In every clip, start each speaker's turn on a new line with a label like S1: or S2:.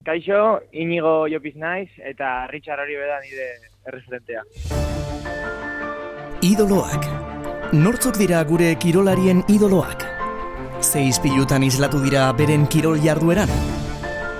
S1: Kaixo, inigo jopiz naiz, eta Richard hori beda nire erreferentea.
S2: Idoloak. Nortzuk dira gure kirolarien idoloak? Ze izpilutan islatu dira beren kirol jardueran?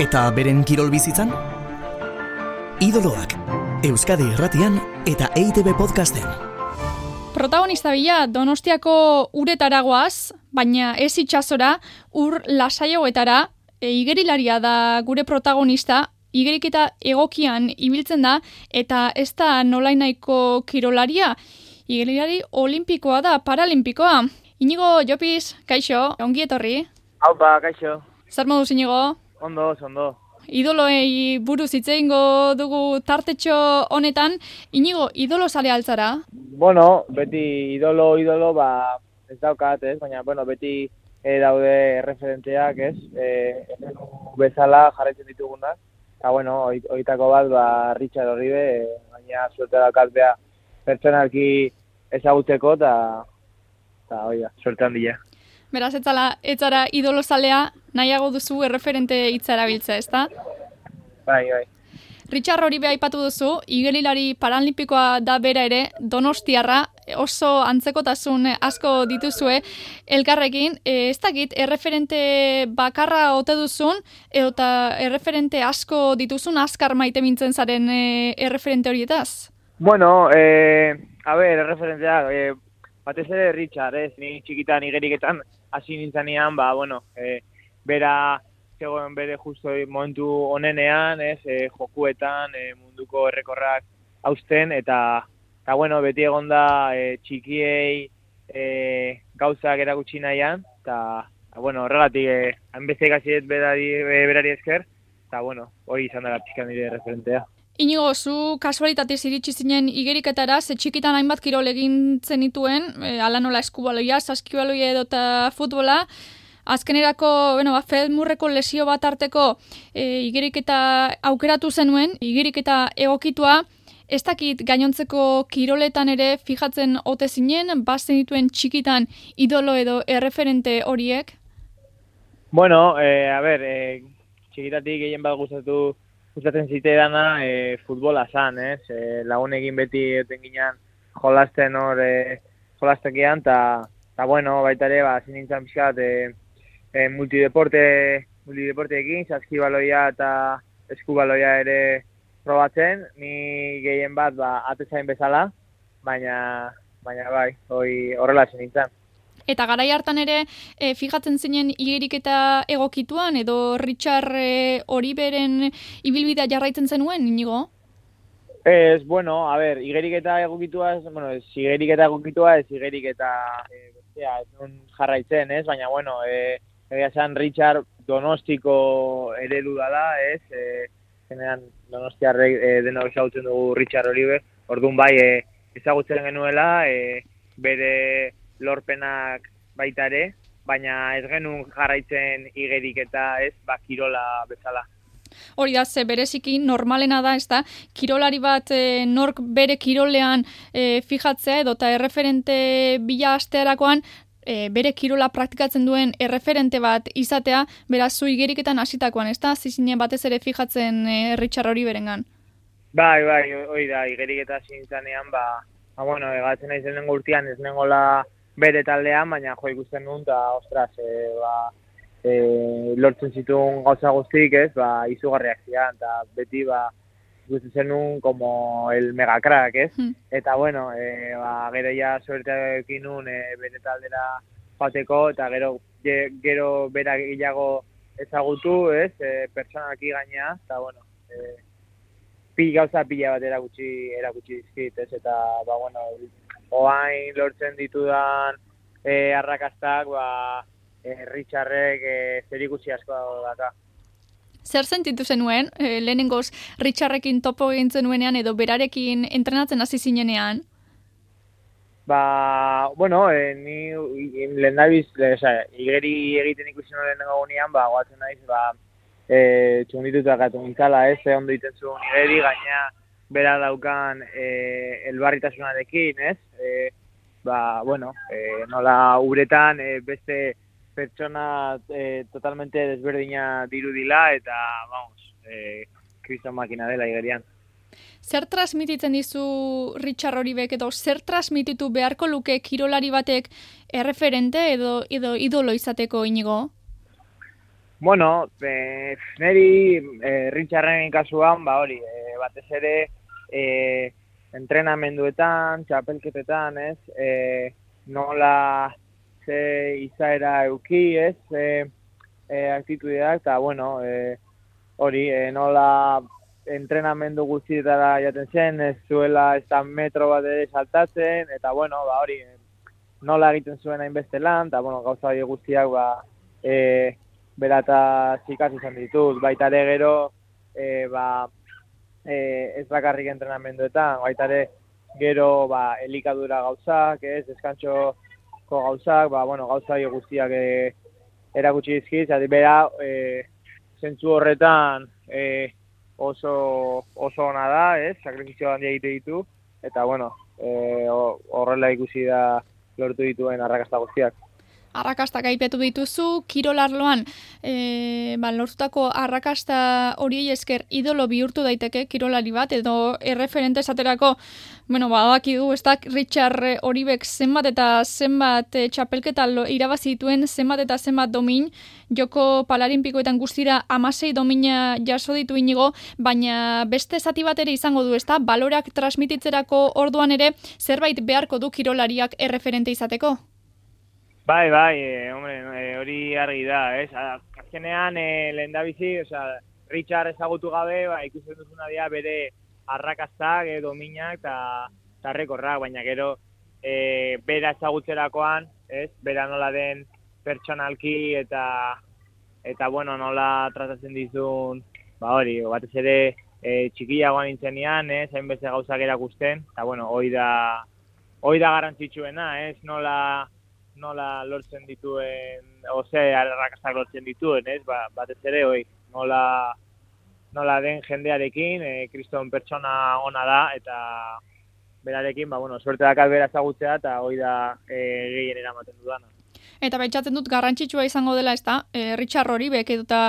S2: Eta beren kirol bizitzan? Idoloak. Euskadi Irratian eta EITB podcasten.
S3: Protagonista bila Donostiako uretaragoaz, baina ez itxasora, ur lasaioetara, e, igerilaria da gure protagonista, igerik eta egokian ibiltzen da, eta ez da nolainaiko kirolaria, igerilari olimpikoa da, paralimpikoa. Inigo, Jopiz, kaixo, ongi etorri.
S1: Haupa, kaixo.
S3: Zer moduz, Inigo?
S1: Ondo, ondo.
S3: Idoloei buruz hitz egingo dugu tartetxo honetan, inigo, idolo sale altzara?
S1: Bueno, beti idolo, idolo, ba, ez daukat, ez? Baina, bueno, beti e, daude referenteak, ez? E, bezala jarraitzen ditugunak. Eta, bueno, oitako bat, ba, Richard Horribe, e, baina suerte daukat beha pertsonalki ezagutzeko, eta, eta, oida, suerte handia.
S3: Beraz, etzala, etzara idolo salea, nahiago duzu erreferente hitzara biltza, ezta?
S1: Bai, bai.
S3: Richard hori beha ipatu duzu, igelilari paralimpikoa da bera ere, donostiarra, oso antzekotasun asko dituzue elkarrekin, e, ez dakit, erreferente bakarra ote duzun, eta erreferente asko dituzun, askar maite mintzen zaren e, erreferente horietaz?
S1: Bueno, e, a ber, erreferentea, e, batez ere Richard, ez, ni txikitan igeriketan hasi nintzanean, ba, bueno, e, bera zegoen bere justo momentu onenean, ez, e, jokuetan, e, munduko errekorrak hausten, eta, eta bueno, beti egonda e, txikiei e, gauzak erakutsi nahian, eta, bueno, horregatik, e, hanbeste gaziet berari, berari esker, eta bueno, hori izan dara pixkan nire referentea.
S3: Inigo, zu kasualitatez iritsi zinen igeriketara, ze txikitan hainbat kirol egin zenituen, e, ala nola eskubaloia, saskibaloia edo eta futbola, Azkenerako, bueno, ba, Feldmurreko lesio bat arteko e, igerik eta aukeratu zenuen, igerik eta egokitua, ez dakit gainontzeko kiroletan ere fijatzen ote zinen, bazen dituen txikitan idolo edo erreferente horiek?
S1: Bueno, e, a ber, e, txikitatik gehien bat gustatu gustatzen zite dana e, futbola zan, ez? E, lagunekin beti eten ginen jolasten hor e, jolastekian, eta bueno, baita ere, ba, zinintzen pixkat, e, e, multideporte, multideporte egin, saskibaloia eta eskubaloia ere probatzen, ni gehien bat ba, atezain bezala, baina, baina bai, hoi horrela zen nintzen.
S3: Eta garai hartan ere, e, fijatzen zinen igerik eta egokituan, edo Richard e, hori beren ibilbidea jarraitzen zenuen, inigo?
S1: Ez, bueno, a ber, igerik eta egokitua, ez, bueno, ez, igerik eta egokitua, ez igerik eta e, bestea, ez jarraitzen, ez, baina, bueno, e, egia Richard Donostiko eredu dala, ez? E, generan Donostiarrek e, dena ezagutzen dugu Richard Olive, orduan bai e, ezagutzen genuela, e, bere lorpenak baita ere, baina ez genuen jarraitzen igerik eta ez bakirola bezala.
S3: Hori da, ze bereziki normalena da, ez da, kirolari bat e, nork bere kirolean e, fijatzea edo eta erreferente bila astearakoan e, bere kirola praktikatzen duen erreferente bat izatea, beraz zu igeriketan hasitakoan, ez da? Zizinen batez ere fijatzen e, Richard hori berengan.
S1: Bai, bai, hori da, igeriketa zintzanean, ba, ba, bueno, egatzen nahi zen urtean ez nengola bere taldean, baina jo ikusten nun, eta, ostras, e, ba, e, lortzen zituen gauza guztik, ez, ba, izugarriak zian, eta beti, ba, ikusten zenun como el mega crack, ez? Hmm. Eta bueno, e, ba, gero ja suerte ekin nun e, bere taldera pateko, eta gero gero bera gehiago ezagutu, ez? E, personaki gainea, eta bueno, e, pi gauza pila bat erakutsi, erakutsi dizkit, ez? Eta, ba, bueno, oain lortzen ditudan e, arrakastak, ba, e, Richardrek e, zer ikusi asko daka.
S3: Zer sentitu zenuen, e, lehenengoz Richarrekin topo egin zenuenean edo berarekin entrenatzen hasi zinenean?
S1: Ba, bueno, e, ni lehen nabiz, le, igeri egiten ikusi noren gunean, ba, guatzen naiz, ba, e, txundituta gatu nintzala, ez, ze ondo iten zuen igeri, gaina bera daukan e, elbarritasunarekin, ez, e, ba, bueno, e, nola uretan e, beste pertsona e, totalmente desberdina dirudila eta vamos, e, kriston makina dela igerian.
S3: Zer transmititzen dizu Richard Horibek edo zer transmititu beharko luke kirolari batek erreferente edo, edo idolo izateko inigo?
S1: Bueno, e, neri e, Richarden kasuan, ba hori, e, batez ere e, entrenamenduetan, txapelketetan, ez, e, nola ze izaera euki, ez, e, e, aktitudeak, eta, bueno, e, hori, e, nola entrenamendu guztietara jaten zen, ez zuela ez da metro bat ere saltatzen, eta bueno, ba hori, nola egiten zuen hainbeste lan, eta bueno, gauza hori guztiak, ba, e, berata zikaz izan ditut, baita ere gero, e, ba, e, ez bakarrik entrenamenduetan, baita ere gero, ba, elikadura gauzak, ez, eskantxoko gauzak, ba, bueno, gauza guztiak e, erakutsi dizkiz, eta bera, e, zentzu horretan, e, oso oso ona da, ez? Sakrifizio handia egite ditu eta bueno, eh horrela ikusi da lortu dituen arrakasta guztiak
S3: arrakastak aipetu dituzu, kirolarloan e, ba, lortutako arrakasta hori esker idolo bihurtu daiteke kirolari bat, edo erreferente esaterako, bueno, ba, du, ez da, Richard Horibek zenbat eta zenbat e, txapelketa irabazituen, zenbat eta zenbat domin, joko palarimpikoetan guztira amasei domina jaso ditu inigo, baina beste zati bat ere izango du, ez da, balorak transmititzerako orduan ere, zerbait beharko du kirolariak erreferente izateko?
S1: Bai, bai, e, hombre, e, hori argi da, ez? Azkenean, e, lehen da bizi, oza, Richard ezagutu gabe, ba, ikusten duzuna dira bere arrakaztak, e, dominak, eta tarrekorrak, baina gero, e, bera ezagutzerakoan, ez? Bera nola den pertsonalki, eta, eta bueno, nola tratatzen dizun, ba hori, batez ere, e, txikiagoan nintzenean, ez? Hainbeste gauzak erakusten, eta bueno, hoi da, hoi da garantzitsuena, ez? Nola, nola lortzen dituen, ose, arrakastak lortzen dituen, ez? Ba, batez ere, oi, nola, nola den jendearekin, e, kriston pertsona ona da, eta berarekin, ba, bueno, suerte dakal bera ezagutzea, eta hoi da e, gehien eramaten dudana.
S3: Eta baitzatzen dut garrantzitsua izango dela, ez da, e, Richard Horibek edo eta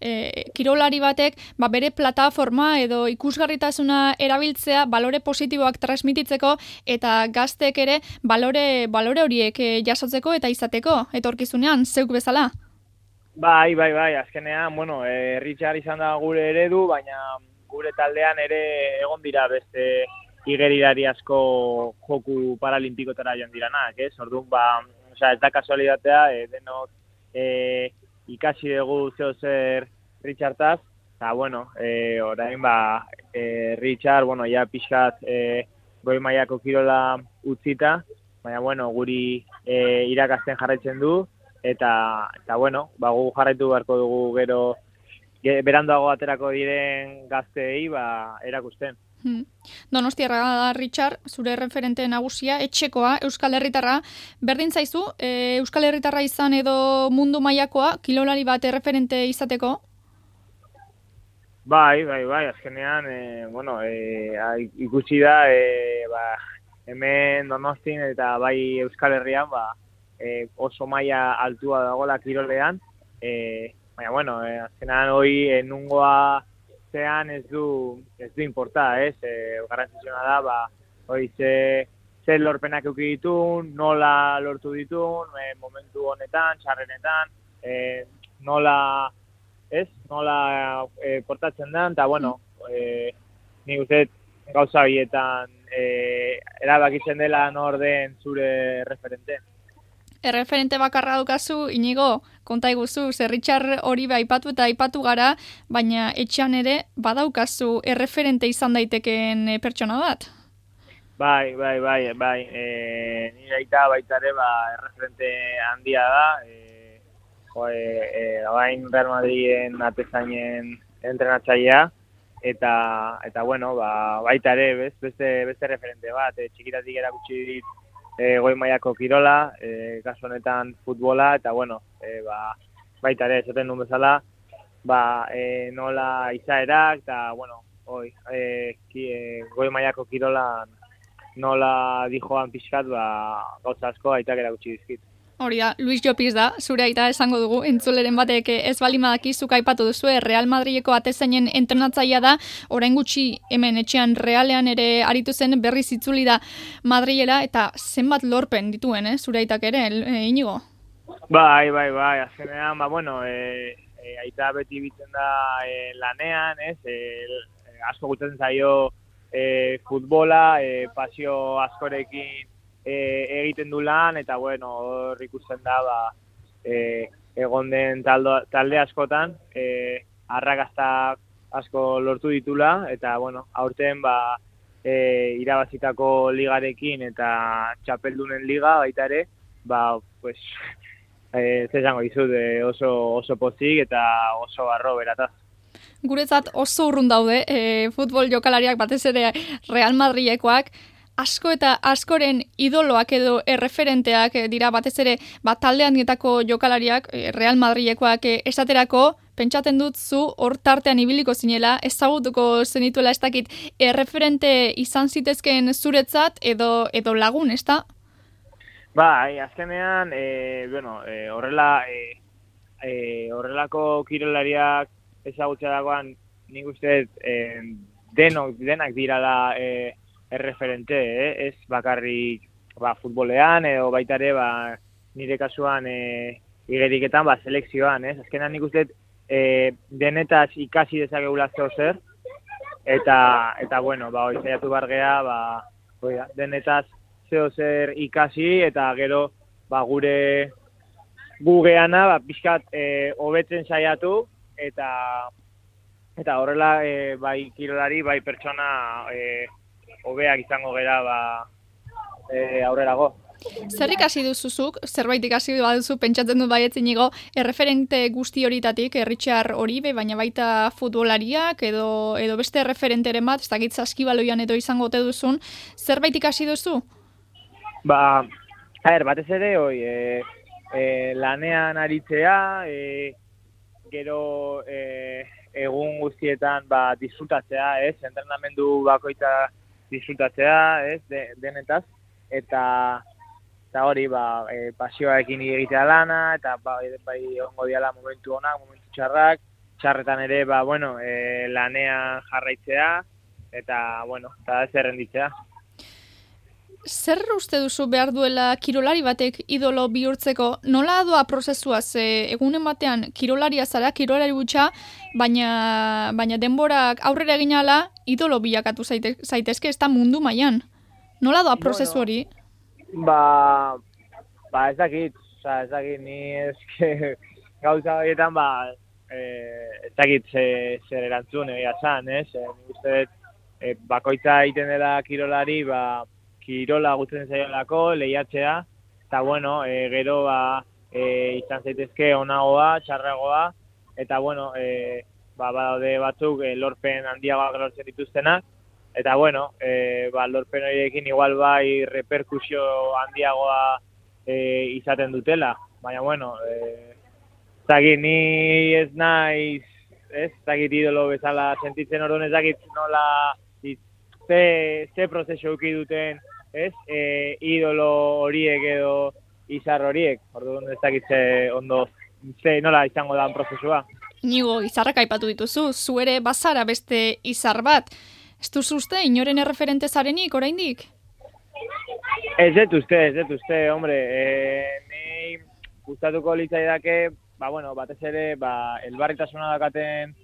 S3: e, kirolari batek, ba, bere plataforma edo ikusgarritasuna erabiltzea balore positiboak transmititzeko eta gaztek ere balore, balore horiek e, jasotzeko eta izateko, etorkizunean, zeuk bezala?
S1: Bai, bai, bai, azkenean, bueno, e, Richard izan da gure eredu, baina gure taldean ere egon dira beste igeridari asko joku paralimpikotara joan diranak, ez? Orduan, ba, osea, ez da kasualitatea, e, denok e, ikasi dugu zeo zer Richardaz, eta, bueno, e, orain, ba, e, Richard, bueno, ja pixkat e, goi maiako kirola utzita, baina, bueno, guri e, irakasten jarraitzen du, eta, eta bueno, ba, gu jarraitu beharko dugu gero, berandoago aterako diren gazteei, ba, erakusten. Hmm.
S3: Donostiarra da Richard, zure referente nagusia, etxekoa, Euskal Herritarra. Berdin zaizu, e, Euskal Herritarra izan edo mundu mailakoa kilolari bat referente izateko?
S1: Bai, bai, bai, azkenean, e, bueno, e, ikusi da, e, ba, hemen Donostin eta bai Euskal Herrian, ba, e, oso maila altua dagoela kirolean, e, baina, bueno, e, azkenean hoi enungoa zean ez du ez du importa, ez? Eh, garrantzitsua da, ba, hori ze ze lorpenak eduki ditu, nola lortu ditu, e, momentu honetan, txarrenetan, e, nola, ez? Nola e, portatzen da, eta bueno, e, ni uste gauza bietan e, erabakitzen dela norden zure referente
S3: erreferente bakarra dukazu, inigo, konta iguzu, zerritxar hori aipatu eta aipatu gara, baina etxean ere badaukazu erreferente izan daitekeen eh, pertsona bat?
S1: Bai, bai, bai, bai, e, nire aita baita ere, ba, erreferente handia da, e, jo, e, e, bain Real Madriden atezainen entrenatzailea, eta, eta bueno, ba, baita ere, beste, beste referente bat, e, txikitatik erakutsi dit, e, goi maiako kirola, e, kasu honetan futbola, eta bueno, e, ba, baita ere, esaten duen bezala, ba, e, nola izaerak, eta bueno, oi, e, ki, e, goi maiako kirola nola dijoan pixkat, ba, gauza asko aitak erakutsi dizkit.
S3: Hori da, Luis Jopiz da, zure aita esango dugu, entzuleren batek ez balimadaki zuka aipatu duzu, Real Madrideko atezainen entrenatzaia da, orain gutxi hemen etxean realean ere aritu zen berri zitzuli da Madriela, eta zenbat lorpen dituen, eh, zure aitak ere, e, inigo?
S1: Bai, bai, bai, azkenean, ba, bueno, e, e, aita beti bitzen da e, lanean, ez, e, asko gutzen zaio e, futbola, e, pasio askorekin e, egiten du lan, eta bueno, hor ikusten da, ba, e, egon den taldo, talde askotan, e, arrakazta asko lortu ditula, eta bueno, aurten ba, e, irabazitako ligarekin eta txapeldunen liga baita ere, ba, pues, e, zezango izut, e, oso, oso pozik eta oso barro berataz.
S3: Guretzat oso urrun daude, e, futbol jokalariak batez ere Real Madrilekoak, asko eta askoren idoloak edo erreferenteak eh, dira batez ere bat taldean dietako jokalariak eh, Real Madrilekoak eh, esaterako pentsatzen dut zu hor tartean ibiliko zinela ezagutuko zenituela ez dakit erreferente izan zitezkeen zuretzat edo edo lagun, ez da?
S1: Ba, azkenean, e, bueno, e, horrela, e, e, horrelako kirolariak ezagutza dagoan, nik uste e, denok, denak dira da e, erreferente, eh? ez bakarrik ba, futbolean edo baita ere ba, nire kasuan e, igeriketan ba, selekzioan, ez? Azkenan nik uste e, denetaz ikasi dezakegula zeo zer, eta, eta bueno, ba, hoi zaiatu bargea, ba, hoi da, denetaz zeo zer ikasi, eta gero ba, gure gugeana, ba, pixkat e, hobetzen saiatu, eta eta horrela e, bai kirolari, bai pertsona e, hobeak izango gera ba, e, aurrerago.
S3: Zer ikasi duzuzuk, zerbait ikasi duzu pentsatzen du baietzen igo, erreferente guzti horitatik, erritxar hori, baina baita futbolariak edo, edo beste referenteren bat, ez dakit zaskibaloian edo izango te duzun, zerbait ikasi duzu?
S1: Ba, a batez ere, oi, e, e, lanean aritzea, e, gero e, egun guztietan ba, disfrutatzea, ez, entrenamendu bakoita disfrutatzea, ez, de, denetaz, eta eta hori, ba, e, pasioarekin egitea lana, eta ba, bai ongo diala momentu onak, momentu txarrak, txarretan ere, ba, bueno, e, lanea jarraitzea, eta, bueno, eta ez errenditzea.
S3: Zer uste duzu behar duela kirolari batek idolo bihurtzeko? Nola doa prozesua ze egunen batean kirolaria zara, kirolari gutxa, baina, baina denborak aurrera egin ala, idolo bilakatu zaitezke ez da mundu mailan. Nola doa prozesu hori?
S1: ba, ba ez dakit, oza, ez dakit, ni eske gauza horietan, ba, eh, ez dakit ze, zer erantzun egia zan, ez? Eh, uste, eh, bakoitza egiten dela kirolari, ba, kirola gutzen zaiolako, lehiatzea, eta bueno, e, gero ba, e, izan zaitezke onagoa, txarragoa, eta bueno, e, ba, badaude batzuk e, lorpen handiagoak lortzen dituztenak, eta bueno, e, ba, lorpen horiekin igual bai reperkusio handiagoa e, izaten dutela, baina bueno, e, zagit ni ez naiz, ez, zagit idolo bezala sentitzen orduan ez zagit nola, ze, ze prozesu duten, ez, e, idolo horiek edo izar horiek, orduan ez dakit ondo, ze nola izango da prozesua.
S3: Nigo, izarrak aipatu dituzu, zu ere bazara beste izar bat. Ez duzu uste, inoren erreferente zarenik, oraindik?
S1: Ez dut uste, ez dut uste, hombre. E, ni gustatuko litzai dake, ba, bueno, batez ere, ba, elbarritasuna dakaten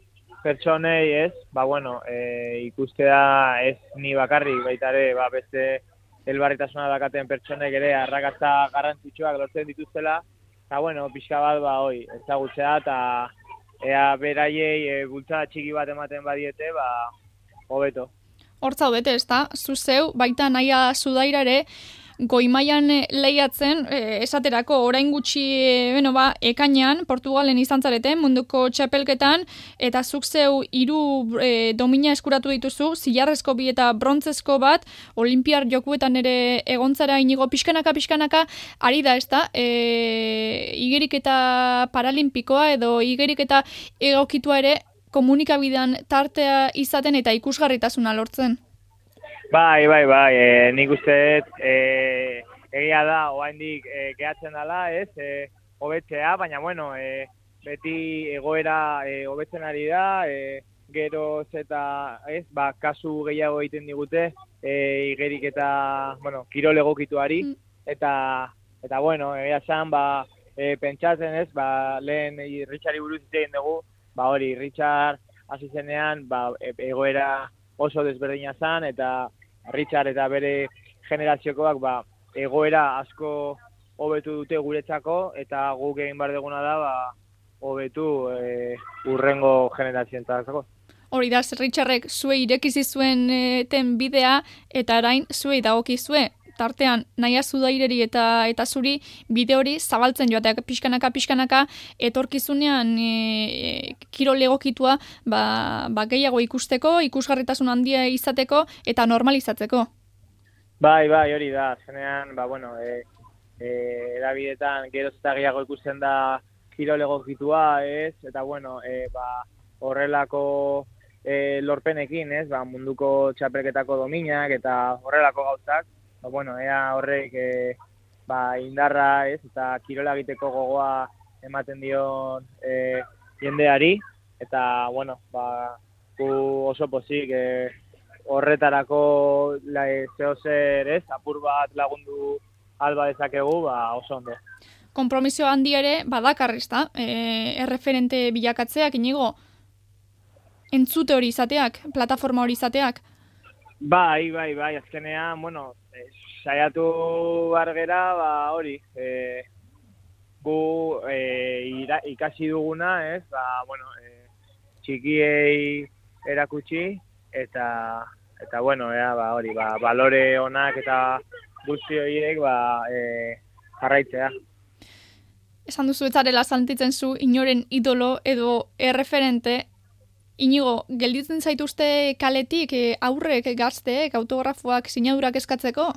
S1: pertsonei, ez? Ba, bueno, e, ikustea ez ni bakarri, baita ere, ba, beste elbarritasuna dakaten pertsonek ere arrakatza garrantzitsuak lortzen dituztela, eta, bueno, pixka bat, ba, oi, ezagutzea, eta ea beraiei e, bultza txiki bat ematen badiete, ba, hobeto.
S3: Hortza hobete, ez da? Zuzeu, baita naia zudaira ere, goimaian eh, lehiatzen, e, esaterako orain gutxi, e, beno ba, ekainan, Portugalen izan zareten, munduko txapelketan, eta zuk zeu iru e, domina eskuratu dituzu, zilarrezko bi eta brontzezko bat, olimpiar jokuetan ere egontzara inigo pixkanaka, pixkanaka, ari da, ez da, e, igerik eta paralimpikoa, edo igerik eta egokitua ere, komunikabidean tartea izaten eta ikusgarritasuna lortzen.
S1: Bai, bai, bai, e, nik uste e, egia da, oaindik e, gehatzen dela, ez, e, hobetzea, baina, bueno, e, beti egoera e, hobetzen ari da, e, geroz eta, ez, ba, kasu gehiago egiten digute, e, igerik eta, bueno, kirol egokituari, mm. eta, eta, bueno, egia esan, ba, e, pentsatzen ez, ba, lehen e, Richardi buruz egin dugu, ba hori, Richard hasi zenean, ba, e, egoera oso desberdina zan, eta Richard eta bere generaziokoak, ba, egoera asko hobetu dute guretzako, eta guk egin bar deguna da, ba, hobetu e, urrengo generazioentzako.
S3: Hori da, Richardek zue irekizi zuen e, ten bidea, eta arain zuei dagokizue tartean naia zudaireri eta eta zuri bide hori zabaltzen joateak pixkanaka pixkanaka etorkizunean e, e, kirol egokitua ba, ba gehiago ikusteko, ikusgarritasun handia izateko eta normalizatzeko.
S1: Bai, bai, hori da. Zenean, ba bueno, e, e, erabidetan geroz eta gehiago ikusten da kirol egokitua, ez? Eta bueno, e, ba, horrelako e, lorpenekin, ez? Ba, munduko txapelketako dominak eta horrelako gauzak, ba, bueno, ea horrek e, ba, indarra ez, eta kirola egiteko gogoa ematen dion e, jendeari, eta, bueno, ba, gu oso pozik e, horretarako la, e, zeo zer ez, apur bat lagundu alba dezakegu, ba, oso ondo.
S3: Kompromisio handi ere, badakarrizta, e, erreferente bilakatzeak, inigo, entzute hori izateak, plataforma hori izateak?
S1: Bai, bai, bai, azkenean, bueno, saiatu bargera, ba, hori, e, gu e, ira, ikasi duguna, ez, ba, bueno, e, txikiei erakutsi, eta, eta bueno, ea, ba, hori, ba, balore onak eta guzti horiek, ba, e, jarraitzea.
S3: Esan duzu etzarela zantitzen zu inoren idolo edo erreferente, Inigo, gelditzen zaituzte kaletik aurrek gazteek autografoak sinadurak eskatzeko?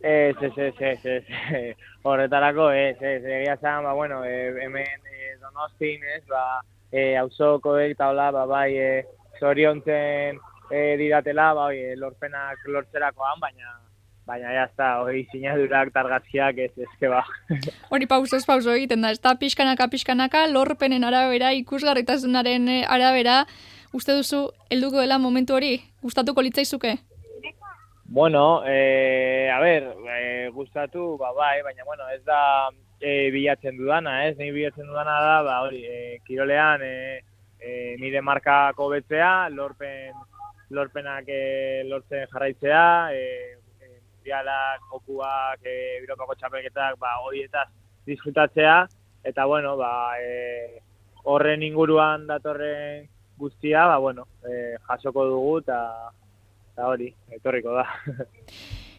S1: Ez, ez, ez, ez, ez, horretarako, ez, ez, egia zan, ba, bueno, e, hemen e, donostin, ez, ba, e, hausoko eta hola, ba, bai, e, zoriontzen e, diratela, ba, oi, lorpenak lortzerakoan, baina, baina, ya está, hori, sinadurak, targaziak, ez, ez, que ba.
S3: Hori pauso, ez pauso egiten da, ez da, pixkanaka, pixkanaka, lorpenen arabera, ikusgarritasunaren arabera, uste duzu, helduko dela momentu hori, gustatuko litzaizuke?
S1: Bueno, e, a ber, e, gustatu, ba, bai, baina, bueno, ez da e, bilatzen dudana, ez, nahi bilatzen dudana da, ba, hori, e, kirolean, e, e, nire markako betzea, lorpen, lorpenak e, lortzen jarraitzea, e, e, bialak, jokuak, e, biropako txapelketak, ba, horietaz disfrutatzea, eta, bueno, ba, e, horren inguruan datorren guztia, ba, bueno, e, jasoko dugu, eta, eta hori, etorriko da.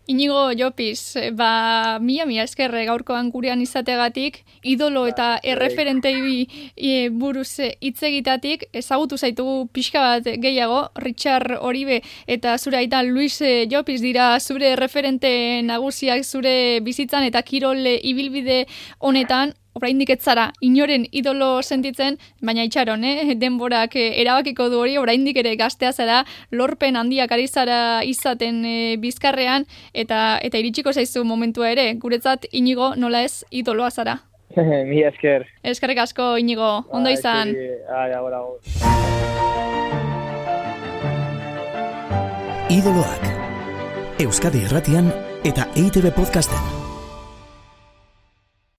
S3: Inigo Jopiz, ba, mila mila eskerre gaurkoan gurean izategatik, idolo eta ba, erreferentei e, buruz hitz egitatik, ezagutu zaitugu pixka bat gehiago, Richard Oribe eta zure aita Luis Jopiz dira zure referente nagusiak zure bizitzan eta kirol ibilbide honetan, oraindik ez zara inoren idolo sentitzen, baina itxaron, eh? denborak eh, erabakiko du hori, oraindik ere gaztea zara, lorpen handiak ari zara izaten eh, bizkarrean, eta eta iritsiko zaizu momentua ere, guretzat inigo nola ez idoloa zara.
S1: Mi esker.
S3: Eskerrik asko inigo, ondo izan.
S1: Ai, agora,
S2: Idoloak. Euskadi Erratian eta EITB Podcasten.